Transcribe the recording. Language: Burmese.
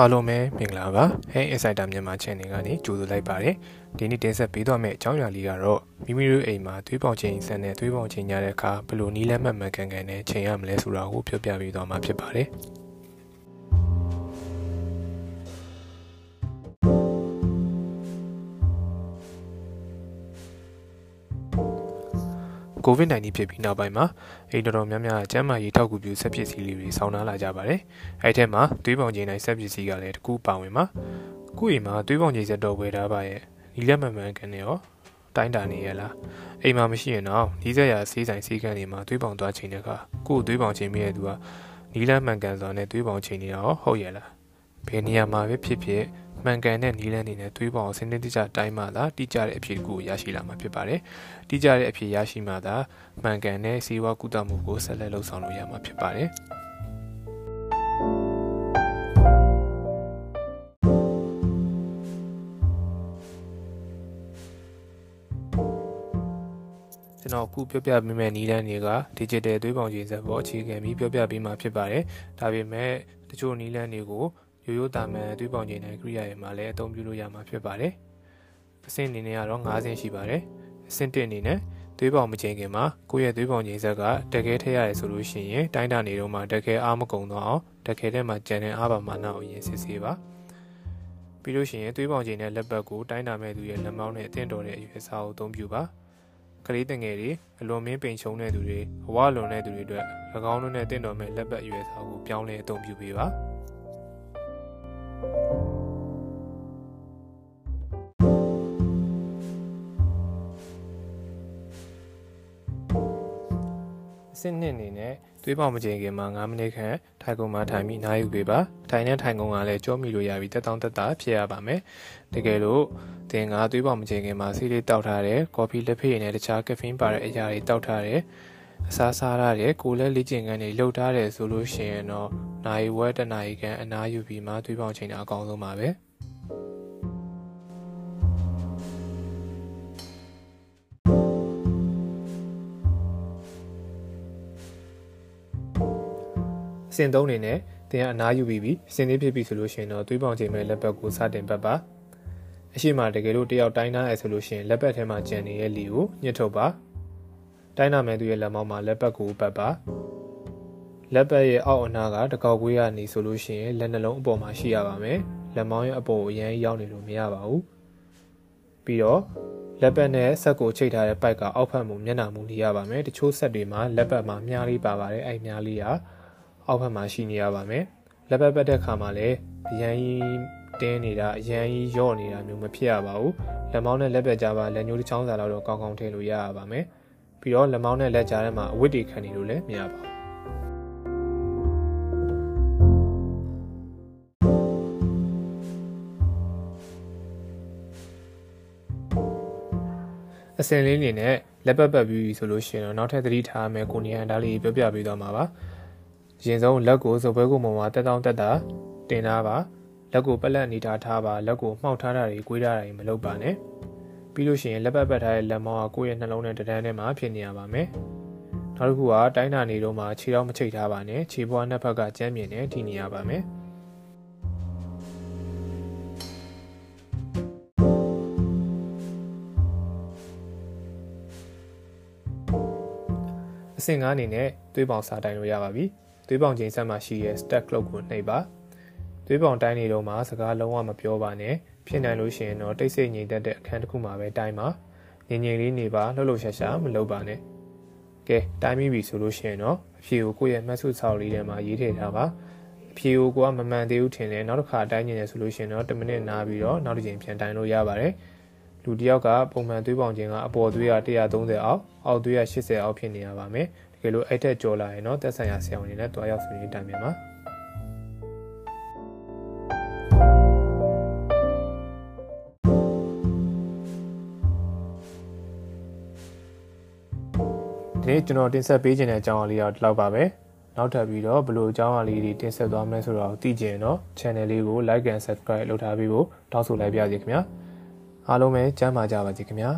အားလုံးပဲမင်္ဂလာပါ Hey Insider မြန်မာ Channel ကနေကြိုဆိုလိုက်ပါတယ်ဒီနေ့တင်ဆက်ပေးသွားမယ့်အကြောင်းအရာလေးကတော့မိမိတို့အိမ်မှာသွေးပေါင်ချိန်စံနဲ့သွေးပေါင်ချိန်ညတဲ့အခါဘယ်လိုနီးလက်မှတ်မှန်ကန်ကန်နဲ့ချိန်ရမလဲဆိုတာကိုပြောပြပေးသွားမှာဖြစ်ပါတယ်။ COVID-19 ဖြစ်ပြီးနောက်ပိုင်းမှာအိမ်တော်တော်များများကျန်းမာရေးထောက်ကူပြုဆက်ပစ္စည်းလေးတွေဆောင်းနှားလာကြပါတယ်။အဲ့ထက်မှာသွေးပေါင်ချိန်တိုင်းဆက်ပစ္စည်းကလည်းတကူပါဝင်မှာ။ခုအိမ်မှာသွေးပေါင်ချိန်ဆက်တော်ဝယ်ထားပါရဲ့။ဒီလက်မှန်မှန်ကန်နေရောတိုင်းတာနေရလား။အိမ်မှာမရှိရင်တော့ဒီဆက်ရဆေးဆိုင်ဆေးကန်းတွေမှာသွေးပေါင်သွားချိန်တဲ့အခါကို့သွေးပေါင်ချိန်မိတဲ့သူကနီလန်းမှန်ကန်စွာနဲ့သွေးပေါင်ချိန်နေတာရောဟုတ်ရဲ့လား။ဘယ်နေရာမှာပဲဖြစ်ဖြစ် မှန်ကန်တဲ့နီးလန်းနေနဲ့သွေးပေါင်စနစ်တကျတိုင်းမှသာတိကျတဲ့အဖြေကိုရရှိလာမှာဖြစ်ပါတယ်။တိကျတဲ့အဖြေရရှိမှသာမှန်ကန်တဲ့စီးပွားကုသမှုကိုဆက်လက်လှုပ်ဆောင်လို့ရမှာဖြစ်ပါတယ်။ကျွန်တော်အခုပြောပြပေးမယ့်နည်းလမ်းတွေက digital သွေးပေါင်ချိန်စက်ပေါ်အခြေခံပြီးပြောပြပေးမှာဖြစ်ပါတယ်။ဒါပေမဲ့တချို့နည်းလမ်းတွေကို ရိုးရိုးတာမန်သွေးပေါင်ချိန်နဲ့ကိရိယာတွေမှာလည်းအသုံးပြုလို့ရမှာဖြစ်ပါတယ်။အဆင့်အနေနဲ့ကတော့၅ဆင့်ရှိပါတယ်။အဆင့်1အနေနဲ့သွေးပေါင်မချိန်ခင်မှာကိုယ့်ရဲ့သွေးပေါင်ချိန်ဆက်ကတကယ်ထည့်ရတယ်ဆိုလို့ရှိရင်တိုင်းတာနေတော့မှတကယ်အားမကုန်တော့အောင်တကယ်ထဲမှာကြံတဲ့အားပါမနာကိုရင်စစ်ဆေးပါ။ပြီးလို့ရှိရင်သွေးပေါင်ချိန်နဲ့လက်ပတ်ကိုတိုင်းတာမဲ့သူရဲ့လက်မောင်းနဲ့အသင့်တော်တဲ့အရွယ်အစားကိုအသုံးပြုပါ။ကလေးတငယ်တွေအလွန်မင်းပိန်ချုံတဲ့သူတွေအဝလွန်တဲ့သူတွေအတွက်၎င်းတို့နဲ့တင့်တော်မဲ့လက်ပတ်ရွယ်စားကိုပြောင်းလဲအသုံးပြုပေးပါ။ အဆင့်နှစ်အနေနဲ့သွေးပေါင်မကျင်ခင်မှာ9မိနစ်ခန့်ထိုင်ကုန်မှာထိုင်ပြီးနားယူပေးပါထိုင်တဲ့ထိုင်ကုန်ကလည်းကြောမိလို့ရပြီးတက်တောင့်တက်တာဖြစ်ရပါမယ်တကယ်လို့သင်ကသွေးပေါင်မကျင်ခင်မှာဆေးလေးတောက်ထားတယ်ကော်ဖီလက်ဖက်ရည်နဲ့တခြားကက်ဖင်းပါတဲ့အရာတွေတောက်ထားတယ်အစားစားရတယ်ကိုလည်းလေ့ကျင့်ခန်းတွေလုပ်ထားတယ်ဆိုလို့ရှိရင်တော့နိုင်ဝဲတနာရီခန့်အနားယူပြီးမှသွေးပေါင်ချိန်တာအကောင်းဆုံးပါပဲ။ စင်သုံးနေနဲ့တင်ကအနားယူပြီးပြီစင်သေးဖြစ်ပြီဆိုလို့ရှိရင်တော့သွေးပေါင်ချိန်မဲ့လက်ပတ်ကိုစတင်ပတ်ပါအရှိမတကယ်လို့တယောက်တိုင်းသားရဆိုလို့ရှိရင်လက်ပတ်ထဲမှာကျန်နေတဲ့လီကိုညှစ်ထုတ်ပါတိုင်းနာမဲ့သူရဲ့လက်မောင်းမှာလက်ပတ်ကိုပတ်ပါလက်ပတ်ရဲ့အောက်အနားကတကောက်ကွေးကနေဆိုလို့ရှိရင်လက်နှလုံးအပေါ်မှာရှိရပါမယ်လက်မောင်းရဲ့အပေါ်ကိုအရင်ရောက်နေလို့မရပါဘူးပြီးတော့လက်ပတ်နဲ့ဆက်ကိုချိတ်ထားတဲ့ပိုက်ကအောက်ဖက်မှုမျက်နှာမူနေရပါမယ်တချို့ဆက်တွေမှာလက်ပတ်မှာမြားလေးပါပါတယ်အဲ့မြားလေးက အောက်ဘက်မှာရှိနေရပါမယ်လက်ပတ်ပတ်တဲ့ခါမှာလည်းအရန်ကြီးတင်းနေတာအရန်ကြီးရော့နေတာမျိုးမဖြစ်ရပါဘူးလက်မောင်းနဲ့လက်ပတ်ကြားပါလက်ညှိုးတစ်ချောင်းစာလောက်တော့ကောင်းကောင်းထည့်လို့ရရပါမယ်ပြီးတော့လက်မောင်းနဲ့လက်ကြားထဲမှာအဝတ်တွေခံနေလို့လည်းမရပါဘူးအစင်လေးနေနဲ့လက်ပတ်ပတ်ပြီးဆိုလို့ရှိရင်တော့နောက်ထပ်သတိထားမယ်ကိုနေရန်ဒါလေးပြောပြပေးသွားမှာပါ ရင်ဆုံးလက်ကိုစပွဲကိုမှမှာတက်တောင့်တက်တာတင်ထားပါလက်ကိုပလက်အနေထားထားပါလက်ကိုမှောက်ထားတာတွေကိုွေးထားတာတွေမလုပ်ပါနဲ့ပြီးလို့ရှိရင်လက်ပတ်ပတ်ထားတဲ့လက်မောင်းကကိုယ့်ရဲ့နှလုံးနဲ့တဒန်းထဲမှာဖြစ်နေရပါမယ်နောက်တစ်ခုကတိုင်းတာနေတော့မှခြေထောက်မချိတ်ထားပါနဲ့ခြေပွားနှစ်ဖက်ကကျမ်းမြင်နဲ့ထိနေရပါမယ်အဆင့်9အနေနဲ့သွေးပေါင်စာတိုင်လို့ရပါပြီ။ သွေးပေါင်ချိန်ဆက်မှာရှိရဲ့ stack clock ကိုနှိပ်ပါသွေးပေါင်တိုင်းနေတော့မှစကားလုံးဝမပြောပါနဲ့ဖြစ်နိုင်လို့ရှိရင်တော့တိတ်ဆိတ်ငြိမ်သက်တဲ့အခန်းတစ်ခုမှာပဲတိုင်းပါငြိမ်ငြိမ်လေးနေပါလှုပ်လှုပ်ရှားရှားမလုပ်ပါနဲ့ကဲတိုင်းပြီးပြီဆိုလို့ရှိရင်တော့အဖြေကိုကိုယ့်ရဲ့မှတ်စုဆောက်လေးထဲမှာရေးထည့်ထားပါအဖြေကိုကိုကမမှန်သေးဘူးထင်တယ်နောက်တစ်ခါတိုင်းနေတယ်ဆိုလို့ရှိရင်တော့10မိနစ်နားပြီးတော့နောက်တစ်ချိန်ပြန်တိုင်းလို့ရပါတယ်လူတစ်ယောက်ကပုံမှန်သွေးပေါင်ခြင်းကအပေါ်သွေးက130အောက်အောက်သွေးက80အောက်ဖြစ်နေရပါမယ် တကယ်လို့အဲ့ထက်ကျော်လာရင်တော့သက်ဆိုင်ရာဆရာဝန်တွေနဲ့တွားရောက်ဆွေးနွေးတိုင်ပင်ပါဒီနေ့ကျွန်တော်တင်ဆက်ပေးခြင်းတဲ့အကြောင်းအရာလေးတော့ဒီလောက်ပါပဲနောက်ထပ်ပြီးတော့ဘလို့အကြောင်းအရာလေးတွေတင်ဆက်သွားမလဲဆိုတော့သိကြရင်တော့ channel လေးကို like and subscribe လုပ်ထားပြီးဖို့တောင်းဆိုလိုက်ပါရစေခင်ဗျာအားလုံးပဲကျမ်းမာကြပါစေခင်ဗျာ